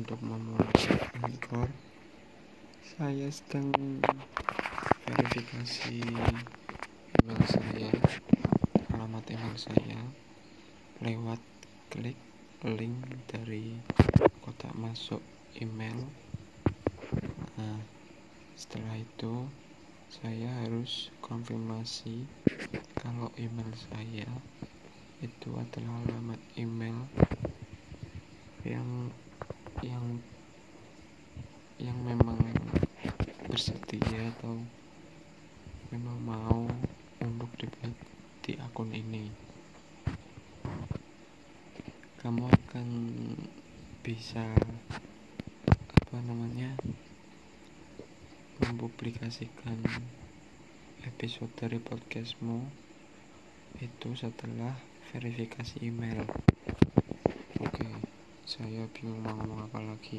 untuk memulai Anchor saya sedang verifikasi email saya alamat email saya lewat klik link dari kotak masuk email. Nah setelah itu saya harus konfirmasi kalau email saya itu adalah alamat email yang yang yang memang bersedia atau memang mau untuk di akun ini. Kamu akan bisa apa namanya mempublikasikan episode dari podcastmu itu setelah verifikasi email saya bingung mau ngomong apa lagi